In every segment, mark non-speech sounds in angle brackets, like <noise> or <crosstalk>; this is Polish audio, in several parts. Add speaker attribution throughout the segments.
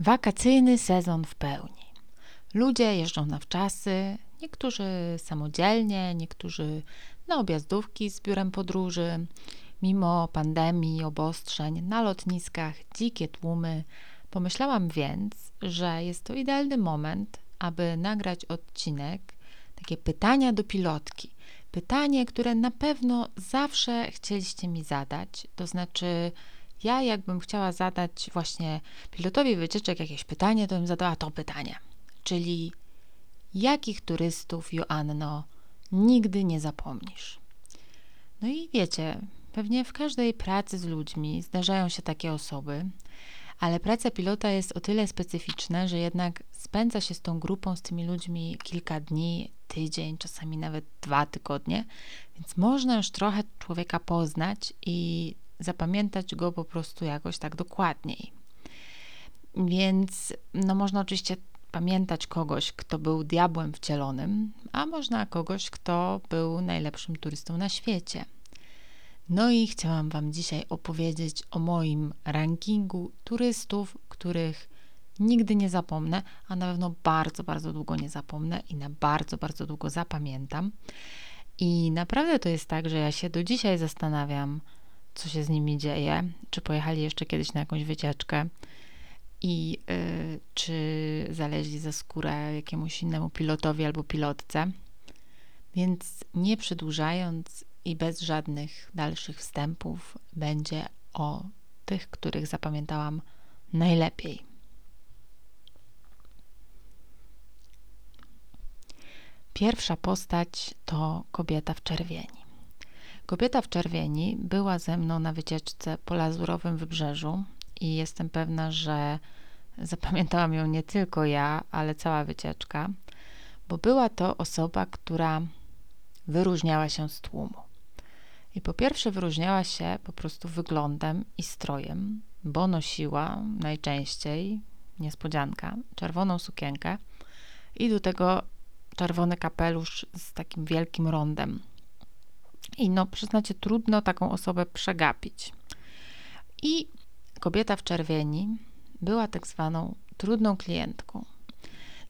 Speaker 1: Wakacyjny sezon w pełni. Ludzie jeżdżą na wczasy, niektórzy samodzielnie, niektórzy na objazdówki z biurem podróży. Mimo pandemii, obostrzeń, na lotniskach dzikie tłumy. Pomyślałam więc, że jest to idealny moment, aby nagrać odcinek, takie pytania do pilotki. Pytanie, które na pewno zawsze chcieliście mi zadać, to znaczy ja jakbym chciała zadać właśnie pilotowi wycieczek jakieś pytanie, to bym zadała to pytanie. Czyli jakich turystów, Joanno, nigdy nie zapomnisz? No i wiecie, pewnie w każdej pracy z ludźmi zdarzają się takie osoby, ale praca pilota jest o tyle specyficzna, że jednak spędza się z tą grupą, z tymi ludźmi kilka dni, tydzień, czasami nawet dwa tygodnie, więc można już trochę człowieka poznać i zapamiętać go po prostu jakoś tak dokładniej. Więc no można oczywiście pamiętać kogoś, kto był diabłem wcielonym, a można kogoś, kto był najlepszym turystą na świecie. No i chciałam Wam dzisiaj opowiedzieć o moim rankingu turystów, których nigdy nie zapomnę, a na pewno bardzo, bardzo długo nie zapomnę i na bardzo, bardzo długo zapamiętam. I naprawdę to jest tak, że ja się do dzisiaj zastanawiam, co się z nimi dzieje, czy pojechali jeszcze kiedyś na jakąś wycieczkę i y, czy zaleźli za skórę jakiemuś innemu pilotowi albo pilotce. Więc nie przedłużając i bez żadnych dalszych wstępów, będzie o tych, których zapamiętałam najlepiej. Pierwsza postać to kobieta w czerwieni. Kobieta w czerwieni była ze mną na wycieczce po lazurowym wybrzeżu i jestem pewna, że zapamiętałam ją nie tylko ja, ale cała wycieczka, bo była to osoba, która wyróżniała się z tłumu. I po pierwsze wyróżniała się po prostu wyglądem i strojem, bo nosiła najczęściej, niespodzianka, czerwoną sukienkę i do tego czerwony kapelusz z takim wielkim rondem. I no, przyznacie, trudno taką osobę przegapić. I kobieta w czerwieni była tak zwaną trudną klientką.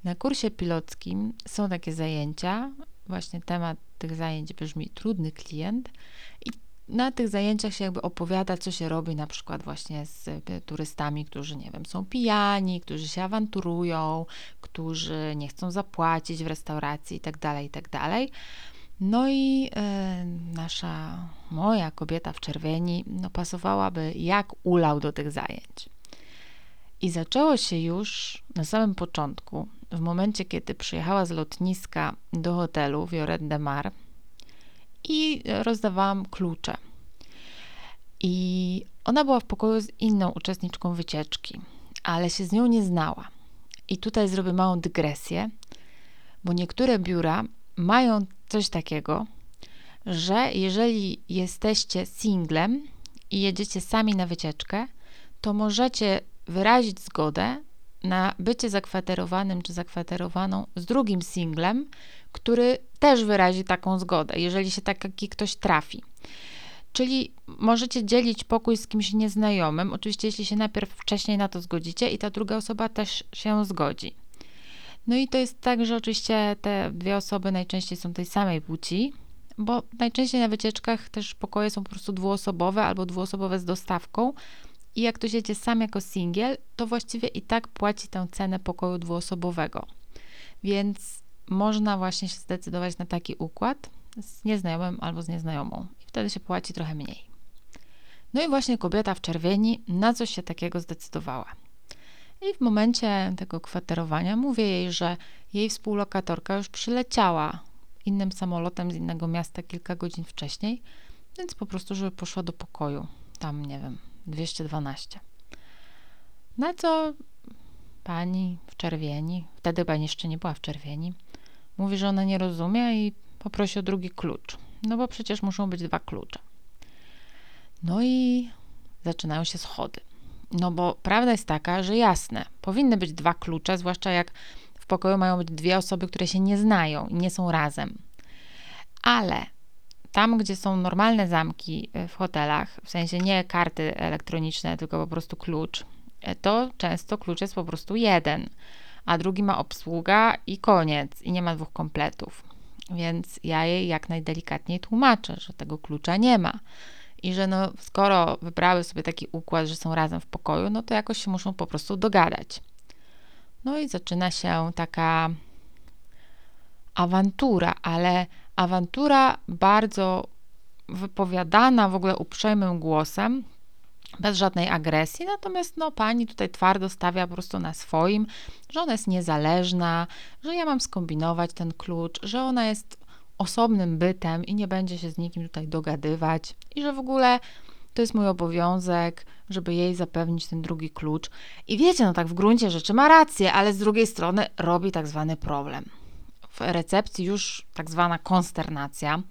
Speaker 1: Na kursie pilockim są takie zajęcia, właśnie temat tych zajęć brzmi trudny klient i na tych zajęciach się jakby opowiada, co się robi na przykład właśnie z e, turystami, którzy, nie wiem, są pijani, którzy się awanturują, którzy nie chcą zapłacić w restauracji itd., tak itd. No i e, nasza, moja kobieta w czerwieni, no pasowałaby jak ulał do tych zajęć. I zaczęło się już na samym początku, w momencie, kiedy przyjechała z lotniska do hotelu Vioret de Mar i rozdawałam klucze. I ona była w pokoju z inną uczestniczką wycieczki, ale się z nią nie znała. I tutaj zrobię małą dygresję, bo niektóre biura mają coś takiego, że jeżeli jesteście singlem i jedziecie sami na wycieczkę, to możecie wyrazić zgodę na bycie zakwaterowanym czy zakwaterowaną z drugim singlem, który też wyrazi taką zgodę, jeżeli się taki ktoś trafi. Czyli możecie dzielić pokój z kimś nieznajomym, oczywiście jeśli się najpierw wcześniej na to zgodzicie i ta druga osoba też się zgodzi. No i to jest tak, że oczywiście te dwie osoby najczęściej są tej samej płci, bo najczęściej na wycieczkach też pokoje są po prostu dwuosobowe albo dwuosobowe z dostawką. I jak ktoś jedzie sam jako singiel, to właściwie i tak płaci tę cenę pokoju dwuosobowego. Więc można właśnie się zdecydować na taki układ z nieznajomym albo z nieznajomą. I wtedy się płaci trochę mniej. No i właśnie kobieta w czerwieni na coś się takiego zdecydowała. I w momencie tego kwaterowania mówię jej, że jej współlokatorka już przyleciała innym samolotem z innego miasta kilka godzin wcześniej, więc po prostu, żeby poszła do pokoju. Tam, nie wiem, 212. Na co pani w czerwieni, wtedy pani jeszcze nie była w czerwieni, mówi, że ona nie rozumie i poprosi o drugi klucz. No bo przecież muszą być dwa klucze. No i zaczynają się schody. No bo prawda jest taka, że jasne, powinny być dwa klucze, zwłaszcza jak w pokoju mają być dwie osoby, które się nie znają i nie są razem. Ale tam, gdzie są normalne zamki e, w hotelach, w sensie nie karty elektroniczne, tylko po prostu klucz to często klucz jest po prostu jeden, a drugi ma obsługa i koniec, i nie ma dwóch kompletów. Więc ja jej jak najdelikatniej tłumaczę, że tego klucza nie ma. I że no, skoro wybrały sobie taki układ, że są razem w pokoju, no to jakoś się muszą po prostu dogadać. No i zaczyna się taka awantura, ale awantura bardzo wypowiadana w ogóle uprzejmym głosem, bez żadnej agresji, natomiast no, pani tutaj twardo stawia po prostu na swoim, że ona jest niezależna, że ja mam skombinować ten klucz, że ona jest osobnym bytem i nie będzie się z nikim tutaj dogadywać i że w ogóle to jest mój obowiązek, żeby jej zapewnić ten drugi klucz. I wiecie, no tak w gruncie rzeczy ma rację, ale z drugiej strony robi tak zwany problem. W recepcji już tak zwana konsternacja.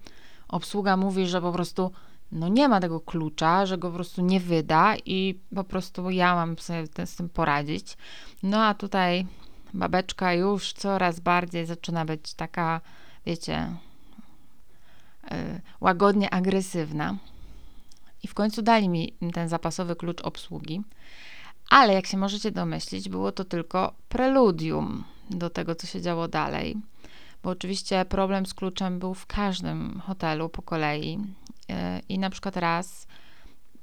Speaker 1: Obsługa mówi, że po prostu no nie ma tego klucza, że go po prostu nie wyda i po prostu ja mam sobie z tym poradzić. No a tutaj babeczka już coraz bardziej zaczyna być taka, wiecie, łagodnie agresywna. I w końcu dali mi ten zapasowy klucz obsługi. Ale jak się możecie domyślić, było to tylko preludium do tego, co się działo dalej. Bo oczywiście problem z kluczem był w każdym hotelu po kolei. I na przykład raz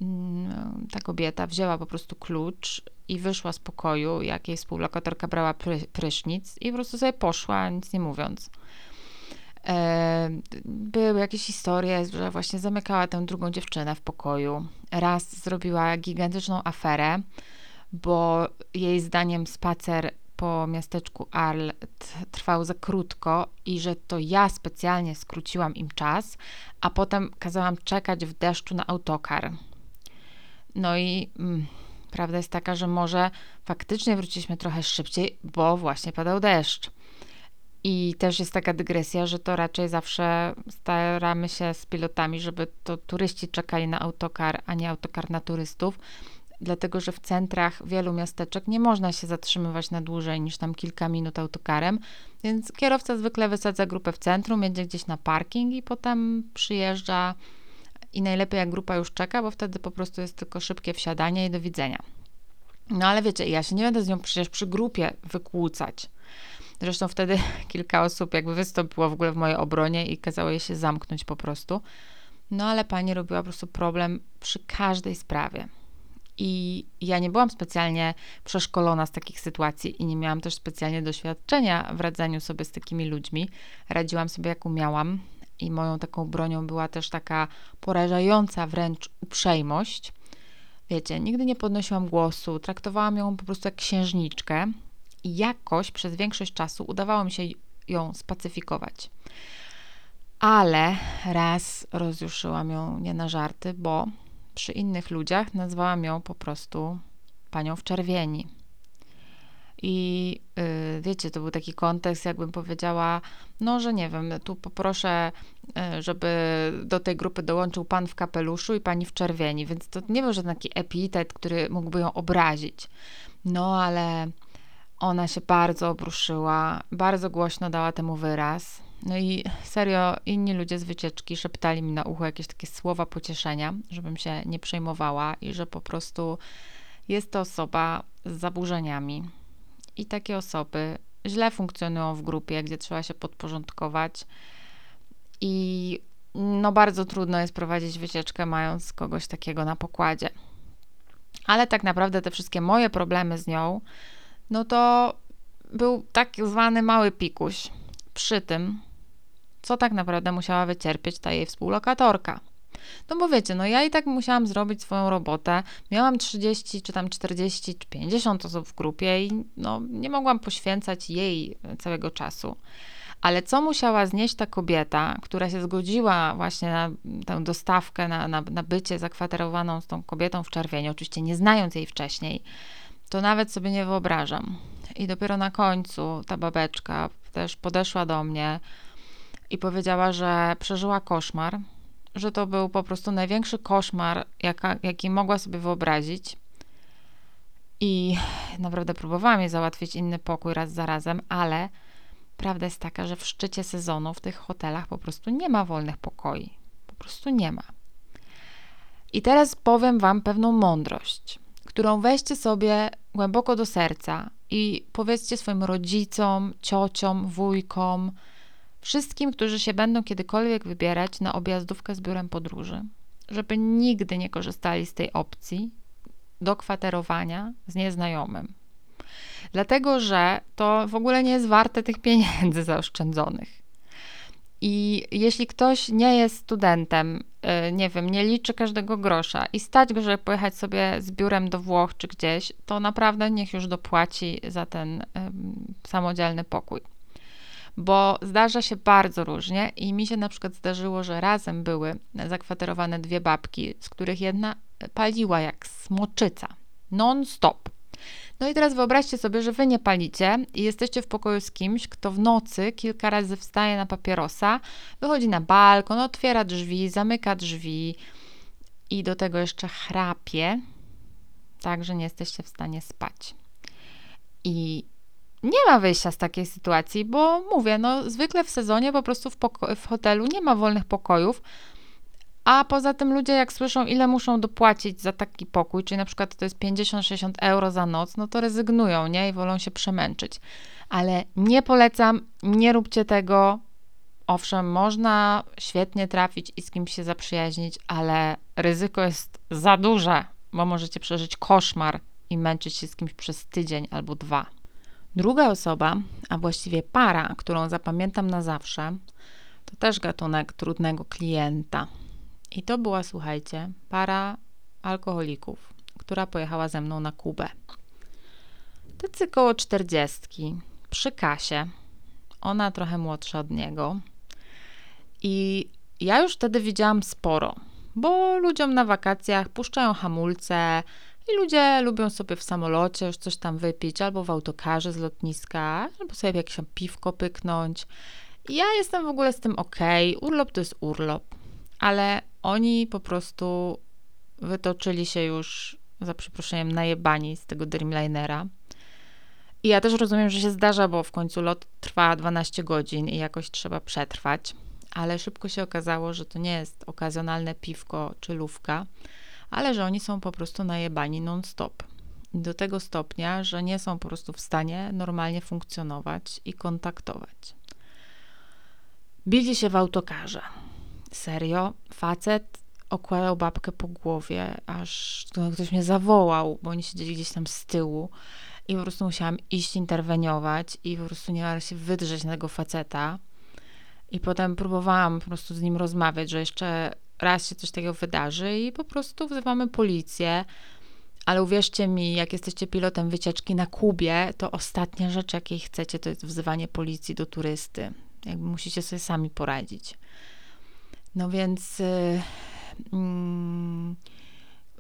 Speaker 1: mm, ta kobieta wzięła po prostu klucz i wyszła z pokoju, jak jej współlokatorka brała prysznic i po prostu sobie poszła, nic nie mówiąc. Były jakieś historie, że właśnie zamykała tę drugą dziewczynę w pokoju. Raz zrobiła gigantyczną aferę, bo jej zdaniem spacer po miasteczku Arl trwał za krótko i że to ja specjalnie skróciłam im czas, a potem kazałam czekać w deszczu na autokar. No i mm, prawda jest taka, że może faktycznie wróciliśmy trochę szybciej, bo właśnie padał deszcz. I też jest taka dygresja, że to raczej zawsze staramy się z pilotami, żeby to turyści czekali na autokar, a nie autokar na turystów, dlatego że w centrach wielu miasteczek nie można się zatrzymywać na dłużej niż tam kilka minut autokarem, więc kierowca zwykle wysadza grupę w centrum, jedzie gdzieś na parking i potem przyjeżdża i najlepiej jak grupa już czeka, bo wtedy po prostu jest tylko szybkie wsiadanie i do widzenia. No ale wiecie, ja się nie będę z nią przecież przy grupie wykłócać. Zresztą wtedy <laughs> kilka osób jakby wystąpiło w ogóle w mojej obronie i kazało jej się zamknąć po prostu. No ale pani robiła po prostu problem przy każdej sprawie. I ja nie byłam specjalnie przeszkolona z takich sytuacji i nie miałam też specjalnie doświadczenia w radzeniu sobie z takimi ludźmi. Radziłam sobie jak umiałam i moją taką bronią była też taka porażająca wręcz uprzejmość. Wiecie, nigdy nie podnosiłam głosu, traktowałam ją po prostu jak księżniczkę jakoś przez większość czasu udawało mi się ją spacyfikować. Ale raz rozjuszyłam ją nie na żarty, bo przy innych ludziach nazwałam ją po prostu panią w czerwieni. I yy, wiecie, to był taki kontekst, jakbym powiedziała, no, że nie wiem, tu poproszę, yy, żeby do tej grupy dołączył pan w kapeluszu i pani w czerwieni, więc to nie był żaden taki epitet, który mógłby ją obrazić. No, ale ona się bardzo obruszyła, bardzo głośno dała temu wyraz. No i serio, inni ludzie z wycieczki szeptali mi na ucho jakieś takie słowa pocieszenia, żebym się nie przejmowała i że po prostu jest to osoba z zaburzeniami. I takie osoby źle funkcjonują w grupie, gdzie trzeba się podporządkować. I no bardzo trudno jest prowadzić wycieczkę, mając kogoś takiego na pokładzie. Ale tak naprawdę te wszystkie moje problemy z nią, no to był tak zwany mały pikuś. Przy tym co tak naprawdę musiała wycierpieć ta jej współlokatorka. No bo wiecie, no ja i tak musiałam zrobić swoją robotę. Miałam 30, czy tam 40, czy 50 osób w grupie i no, nie mogłam poświęcać jej całego czasu. Ale co musiała znieść ta kobieta, która się zgodziła właśnie na tę dostawkę, na, na, na bycie zakwaterowaną z tą kobietą w czerwieniu, oczywiście nie znając jej wcześniej, to nawet sobie nie wyobrażam. I dopiero na końcu ta babeczka też podeszła do mnie, i powiedziała, że przeżyła koszmar, że to był po prostu największy koszmar, jaka, jaki mogła sobie wyobrazić. I naprawdę próbowałam jej załatwić inny pokój raz za razem, ale prawda jest taka, że w szczycie sezonu w tych hotelach po prostu nie ma wolnych pokoi. Po prostu nie ma. I teraz powiem Wam pewną mądrość, którą weźcie sobie głęboko do serca i powiedzcie swoim rodzicom, ciociom, wujkom, wszystkim, którzy się będą kiedykolwiek wybierać na objazdówkę z biurem podróży, żeby nigdy nie korzystali z tej opcji do kwaterowania z nieznajomym. Dlatego, że to w ogóle nie jest warte tych pieniędzy <laughs> zaoszczędzonych. I jeśli ktoś nie jest studentem, nie wiem, nie liczy każdego grosza i stać go, żeby pojechać sobie z biurem do Włoch czy gdzieś, to naprawdę niech już dopłaci za ten samodzielny pokój. Bo zdarza się bardzo różnie i mi się na przykład zdarzyło, że razem były zakwaterowane dwie babki, z których jedna paliła jak smoczyca, non-stop. No i teraz wyobraźcie sobie, że wy nie palicie i jesteście w pokoju z kimś, kto w nocy kilka razy wstaje na papierosa, wychodzi na balkon, otwiera drzwi, zamyka drzwi i do tego jeszcze chrapie, tak że nie jesteście w stanie spać. I nie ma wyjścia z takiej sytuacji, bo mówię, no zwykle w sezonie po prostu w, w hotelu nie ma wolnych pokojów, a poza tym ludzie, jak słyszą, ile muszą dopłacić za taki pokój, czyli na przykład to jest 50-60 euro za noc, no to rezygnują, nie? I wolą się przemęczyć. Ale nie polecam, nie róbcie tego. Owszem, można świetnie trafić i z kimś się zaprzyjaźnić, ale ryzyko jest za duże, bo możecie przeżyć koszmar i męczyć się z kimś przez tydzień albo dwa. Druga osoba, a właściwie para, którą zapamiętam na zawsze, to też gatunek trudnego klienta. I to była, słuchajcie, para alkoholików, która pojechała ze mną na Kubę. Tacy koło czterdziestki, przy kasie. Ona trochę młodsza od niego. I ja już wtedy widziałam sporo, bo ludziom na wakacjach puszczają hamulce i ludzie lubią sobie w samolocie już coś tam wypić, albo w autokarze z lotniska, albo sobie jakieś piwko pyknąć. I ja jestem w ogóle z tym ok, urlop to jest urlop, ale oni po prostu wytoczyli się już, za przeproszeniem, najebani z tego Dreamlinera. I ja też rozumiem, że się zdarza, bo w końcu lot trwa 12 godzin i jakoś trzeba przetrwać, ale szybko się okazało, że to nie jest okazjonalne piwko czy lówka, ale że oni są po prostu najebani non-stop. Do tego stopnia, że nie są po prostu w stanie normalnie funkcjonować i kontaktować. Bili się w autokarze Serio, facet okładał babkę po głowie, aż ktoś mnie zawołał, bo oni siedzieli gdzieś tam z tyłu i po prostu musiałam iść interweniować i po prostu nie dała się wydrzeć na tego faceta. I potem próbowałam po prostu z nim rozmawiać, że jeszcze raz się coś takiego wydarzy i po prostu wzywamy policję. Ale uwierzcie mi, jak jesteście pilotem wycieczki na Kubie, to ostatnia rzecz, jakiej chcecie, to jest wzywanie policji do turysty. Jakby musicie sobie sami poradzić. No więc yy,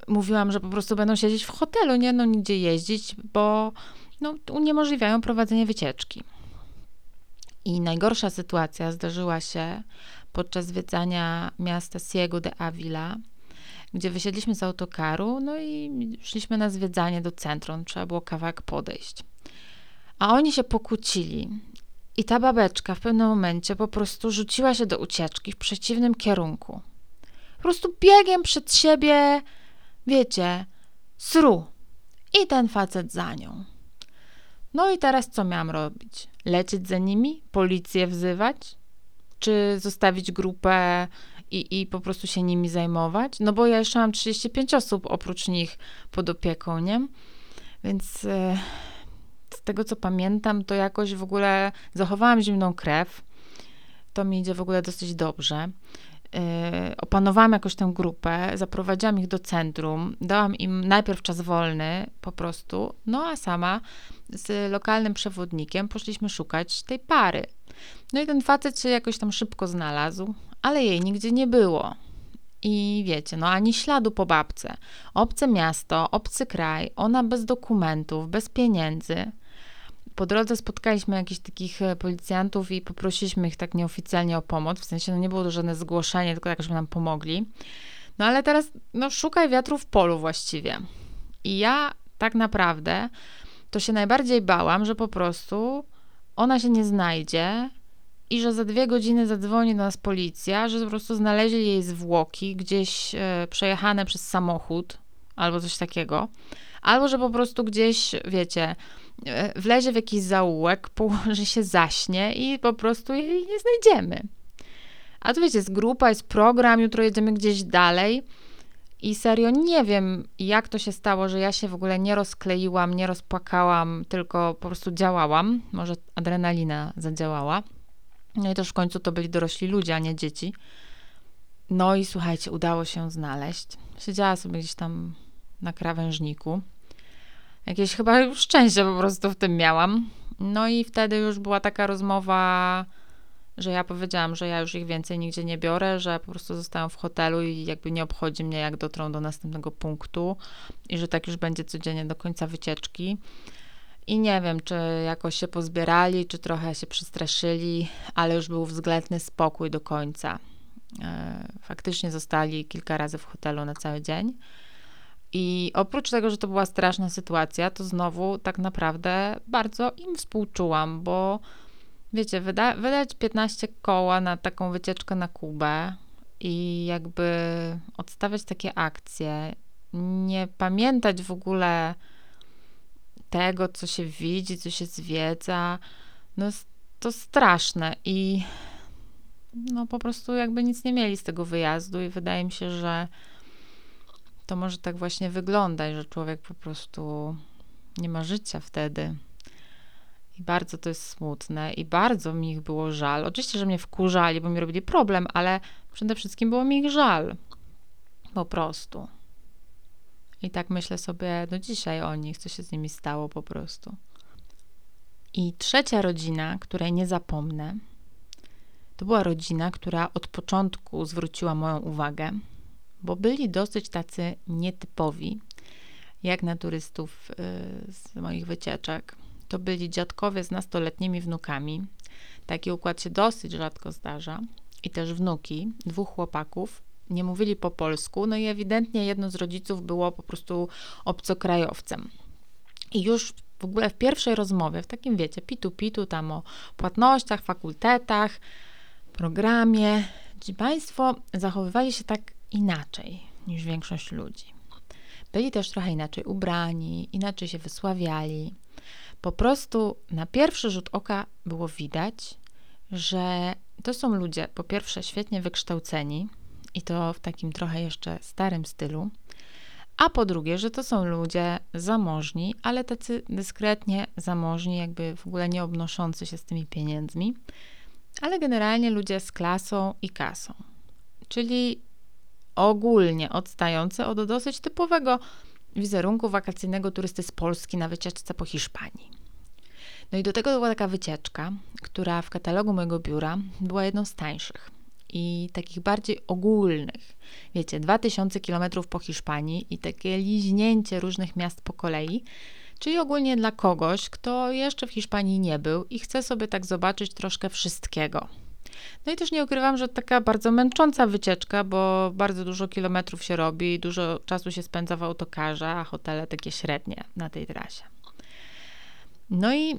Speaker 1: mówiłam, że po prostu będą siedzieć w hotelu, nie no nigdzie jeździć, bo no, uniemożliwiają prowadzenie wycieczki. I najgorsza sytuacja zdarzyła się podczas zwiedzania miasta Ciego de Avila, gdzie wysiedliśmy z autokaru, no i szliśmy na zwiedzanie do centrum, trzeba było kawałek podejść. A oni się pokłócili i ta babeczka w pewnym momencie po prostu rzuciła się do ucieczki w przeciwnym kierunku. Po prostu biegiem przed siebie, wiecie, sru. I ten facet za nią. No i teraz co miałam robić? Lecieć za nimi? Policję wzywać? Czy zostawić grupę i, i po prostu się nimi zajmować? No bo ja jeszcze mam 35 osób oprócz nich pod opieką, nie? Więc... Tego co pamiętam, to jakoś w ogóle zachowałam zimną krew. To mi idzie w ogóle dosyć dobrze. Yy, opanowałam jakoś tę grupę, zaprowadziłam ich do centrum, dałam im najpierw czas wolny po prostu, no a sama z lokalnym przewodnikiem poszliśmy szukać tej pary. No i ten facet się jakoś tam szybko znalazł, ale jej nigdzie nie było. I wiecie, no ani śladu po babce. Obce miasto, obcy kraj, ona bez dokumentów, bez pieniędzy. Po drodze spotkaliśmy jakichś takich e, policjantów i poprosiliśmy ich tak nieoficjalnie o pomoc. W sensie, no nie było to żadne zgłoszenie, tylko tak, żeby nam pomogli. No ale teraz, no szukaj wiatru w polu właściwie. I ja tak naprawdę to się najbardziej bałam, że po prostu ona się nie znajdzie i że za dwie godziny zadzwoni do nas policja, że po prostu znaleźli jej zwłoki gdzieś e, przejechane przez samochód albo coś takiego albo że po prostu gdzieś, wiecie, wlezie w jakiś zaułek, położy się zaśnie i po prostu jej nie znajdziemy. A tu wiecie, jest grupa, jest program, jutro jedziemy gdzieś dalej. I serio nie wiem, jak to się stało, że ja się w ogóle nie rozkleiłam, nie rozpłakałam, tylko po prostu działałam. Może adrenalina zadziałała. No i też w końcu to byli dorośli ludzie, a nie dzieci. No i słuchajcie, udało się znaleźć. Siedziała sobie gdzieś tam na krawężniku. Jakieś chyba szczęście po prostu w tym miałam. No i wtedy już była taka rozmowa, że ja powiedziałam, że ja już ich więcej nigdzie nie biorę, że po prostu zostałam w hotelu i jakby nie obchodzi mnie, jak dotrą do następnego punktu i że tak już będzie codziennie do końca wycieczki. I nie wiem, czy jakoś się pozbierali, czy trochę się przestraszyli, ale już był względny spokój do końca. E, faktycznie zostali kilka razy w hotelu na cały dzień. I oprócz tego, że to była straszna sytuacja, to znowu tak naprawdę bardzo im współczułam, bo wiecie, wyda wydać 15 koła na taką wycieczkę na Kubę i jakby odstawiać takie akcje, nie pamiętać w ogóle tego, co się widzi, co się zwiedza, no to straszne. I no po prostu jakby nic nie mieli z tego wyjazdu i wydaje mi się, że to może tak właśnie wyglądać, że człowiek po prostu nie ma życia wtedy. I bardzo to jest smutne i bardzo mi ich było żal. Oczywiście, że mnie wkurzali, bo mi robili problem, ale przede wszystkim było mi ich żal. Po prostu. I tak myślę sobie do dzisiaj o nich, co się z nimi stało po prostu. I trzecia rodzina, której nie zapomnę, to była rodzina, która od początku zwróciła moją uwagę, bo byli dosyć tacy nietypowi, jak na turystów y, z moich wycieczek. To byli dziadkowie z nastoletnimi wnukami. Taki układ się dosyć rzadko zdarza. I też wnuki, dwóch chłopaków, nie mówili po polsku, no i ewidentnie jedno z rodziców było po prostu obcokrajowcem. I już w ogóle w pierwszej rozmowie, w takim wiecie, pitu-pitu tam o płatnościach, fakultetach, programie, ci Państwo zachowywali się tak inaczej niż większość ludzi. Byli też trochę inaczej ubrani, inaczej się wysławiali. Po prostu na pierwszy rzut oka było widać, że to są ludzie, po pierwsze, świetnie wykształceni i to w takim trochę jeszcze starym stylu, a po drugie, że to są ludzie zamożni, ale tacy dyskretnie zamożni, jakby w ogóle nie obnoszący się z tymi pieniędzmi, ale generalnie ludzie z klasą i kasą, czyli ogólnie odstający od dosyć typowego wizerunku wakacyjnego turysty z Polski na wycieczce po Hiszpanii. No i do tego była taka wycieczka, która w katalogu mojego biura była jedną z tańszych i takich bardziej ogólnych. Wiecie, 2000 km po Hiszpanii i takie liźnięcie różnych miast po kolei, czyli ogólnie dla kogoś, kto jeszcze w Hiszpanii nie był i chce sobie tak zobaczyć troszkę wszystkiego. No i też nie ukrywam, że taka bardzo męcząca wycieczka, bo bardzo dużo kilometrów się robi, dużo czasu się spędza w autokarze, a hotele takie średnie na tej trasie. No i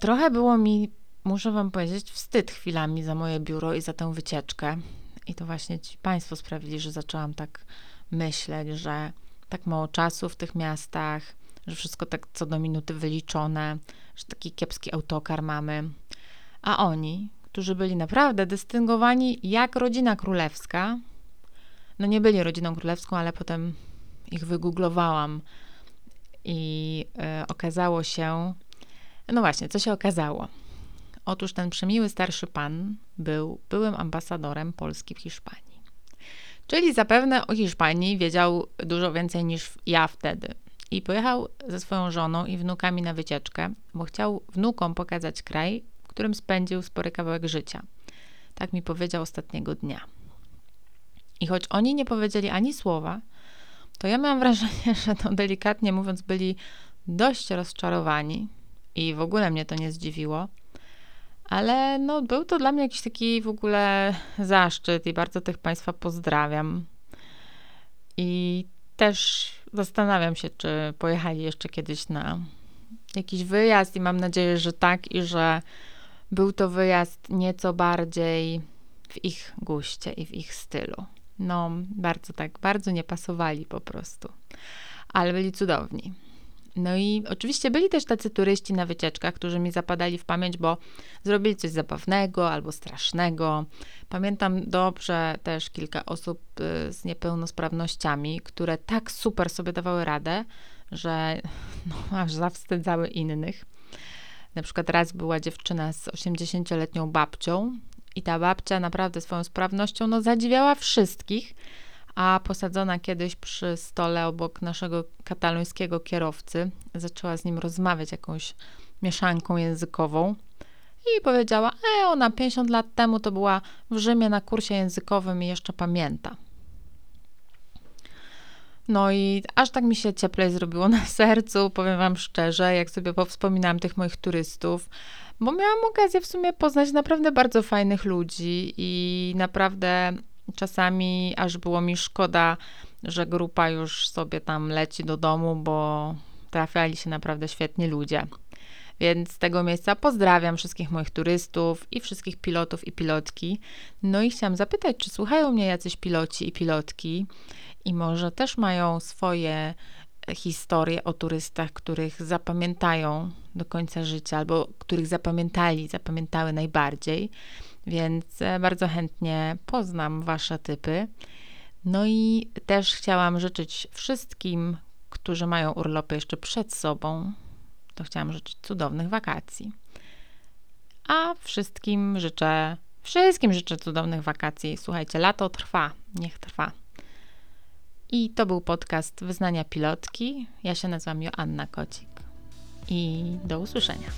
Speaker 1: trochę było mi, muszę Wam powiedzieć, wstyd chwilami za moje biuro i za tę wycieczkę. I to właśnie ci Państwo sprawili, że zaczęłam tak myśleć, że tak mało czasu w tych miastach, że wszystko tak co do minuty wyliczone, że taki kiepski autokar mamy. A oni, którzy byli naprawdę dystyngowani jak rodzina królewska, no nie byli rodziną królewską, ale potem ich wygooglowałam i y, okazało się, no właśnie, co się okazało? Otóż ten przemiły starszy pan był byłym ambasadorem Polski w Hiszpanii. Czyli zapewne o Hiszpanii wiedział dużo więcej niż ja wtedy. I pojechał ze swoją żoną i wnukami na wycieczkę, bo chciał wnukom pokazać kraj, którym spędził spory kawałek życia. Tak mi powiedział ostatniego dnia. I choć oni nie powiedzieli ani słowa, to ja miałam wrażenie, <laughs> że to delikatnie mówiąc byli dość rozczarowani i w ogóle mnie to nie zdziwiło. Ale no, był to dla mnie jakiś taki w ogóle zaszczyt i bardzo tych Państwa pozdrawiam. I też zastanawiam się, czy pojechali jeszcze kiedyś na jakiś wyjazd i mam nadzieję, że tak i że był to wyjazd nieco bardziej w ich guście i w ich stylu. No, bardzo tak, bardzo nie pasowali po prostu. ale byli cudowni. No i oczywiście byli też tacy turyści na wycieczkach, którzy mi zapadali w pamięć, bo zrobili coś zabawnego albo strasznego. Pamiętam dobrze też kilka osób y, z niepełnosprawnościami, które tak super sobie dawały radę, że <laughs> no, aż zawstydzały innych. Na przykład raz była dziewczyna z 80-letnią babcią i ta babcia naprawdę swoją sprawnością no, zadziwiała wszystkich, a posadzona kiedyś przy stole obok naszego katalońskiego kierowcy, zaczęła z nim rozmawiać jakąś mieszanką językową i powiedziała, e, ona 50 lat temu to była w Rzymie na kursie językowym i jeszcze pamięta. No i aż tak mi się cieplej zrobiło na <laughs> sercu, powiem Wam szczerze, jak sobie powspominałam tych moich turystów, bo miałam okazję w sumie poznać naprawdę bardzo fajnych ludzi i naprawdę czasami aż było mi szkoda, że grupa już sobie tam leci do domu, bo trafiali się naprawdę świetni ludzie. Więc z tego miejsca pozdrawiam wszystkich moich turystów i wszystkich pilotów i pilotki. No i chciałam zapytać, czy słuchają mnie jacyś piloci i pilotki i może też mają swoje historie o turystach, których zapamiętają do końca życia, albo których zapamiętali, zapamiętały najbardziej. Więc e, bardzo chętnie poznam Wasze typy. No i też chciałam życzyć wszystkim, którzy mają urlopy jeszcze przed sobą, to chciałam życzyć cudownych wakacji. A wszystkim życzę, wszystkim życzę cudownych wakacji. Słuchajcie, lato trwa, niech trwa. I to był podcast Wyznania Pilotki. Ja się nazywam Joanna Kocik. I do usłyszenia.